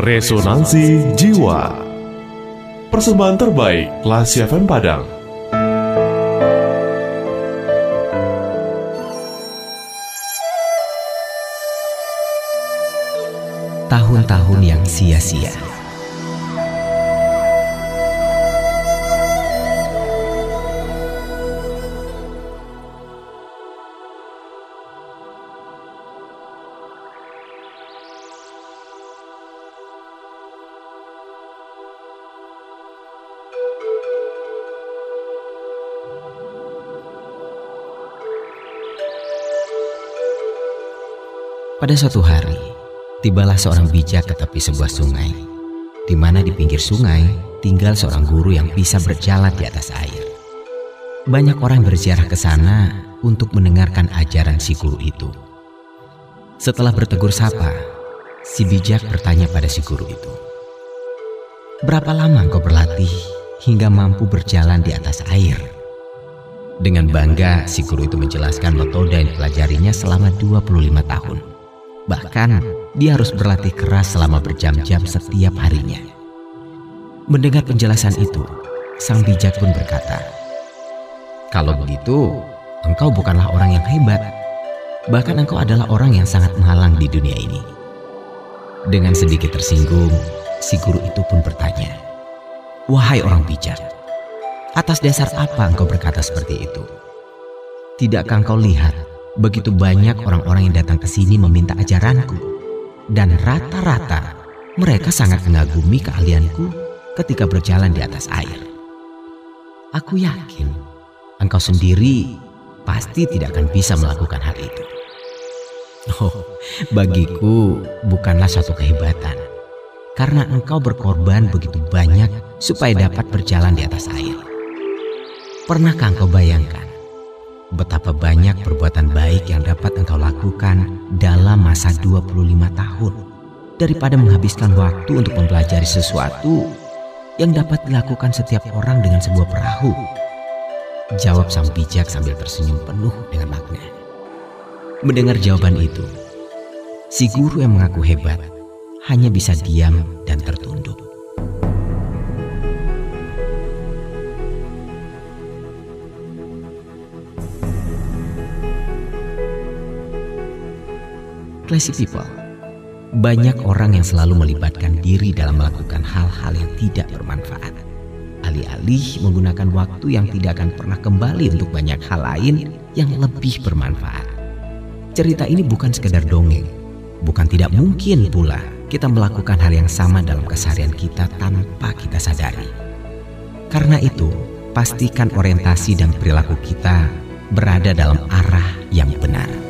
Resonansi Jiwa. Persembahan terbaik Lasi FM Padang. Tahun-tahun yang sia-sia Pada suatu hari, tibalah seorang bijak ke tepi sebuah sungai, di mana di pinggir sungai tinggal seorang guru yang bisa berjalan di atas air. Banyak orang berziarah ke sana untuk mendengarkan ajaran si guru itu. Setelah bertegur sapa, si bijak bertanya pada si guru itu, "Berapa lama engkau berlatih hingga mampu berjalan di atas air?" Dengan bangga, si guru itu menjelaskan metode yang dipelajarinya selama 25 tahun. Bahkan dia harus berlatih keras selama berjam-jam setiap harinya. Mendengar penjelasan itu, sang bijak pun berkata, "Kalau begitu, engkau bukanlah orang yang hebat. Bahkan engkau adalah orang yang sangat malang di dunia ini." Dengan sedikit tersinggung, si guru itu pun bertanya, "Wahai orang bijak, atas dasar apa engkau berkata seperti itu? Tidakkah engkau lihat begitu banyak orang-orang yang datang ke sini meminta ajaranku. Dan rata-rata mereka sangat mengagumi keahlianku ketika berjalan di atas air. Aku yakin engkau sendiri pasti tidak akan bisa melakukan hal itu. Oh, bagiku bukanlah suatu kehebatan. Karena engkau berkorban begitu banyak supaya dapat berjalan di atas air. Pernahkah engkau bayangkan betapa banyak perbuatan baik yang dapat engkau lakukan dalam masa 25 tahun daripada menghabiskan waktu untuk mempelajari sesuatu yang dapat dilakukan setiap orang dengan sebuah perahu. Jawab sang bijak sambil tersenyum penuh dengan makna. Mendengar jawaban itu, si guru yang mengaku hebat hanya bisa diam dan Classy people. Banyak orang yang selalu melibatkan diri dalam melakukan hal-hal yang tidak bermanfaat. Alih-alih menggunakan waktu yang tidak akan pernah kembali untuk banyak hal lain yang lebih bermanfaat. Cerita ini bukan sekedar dongeng. Bukan tidak mungkin pula kita melakukan hal yang sama dalam keseharian kita tanpa kita sadari. Karena itu, pastikan orientasi dan perilaku kita berada dalam arah yang benar.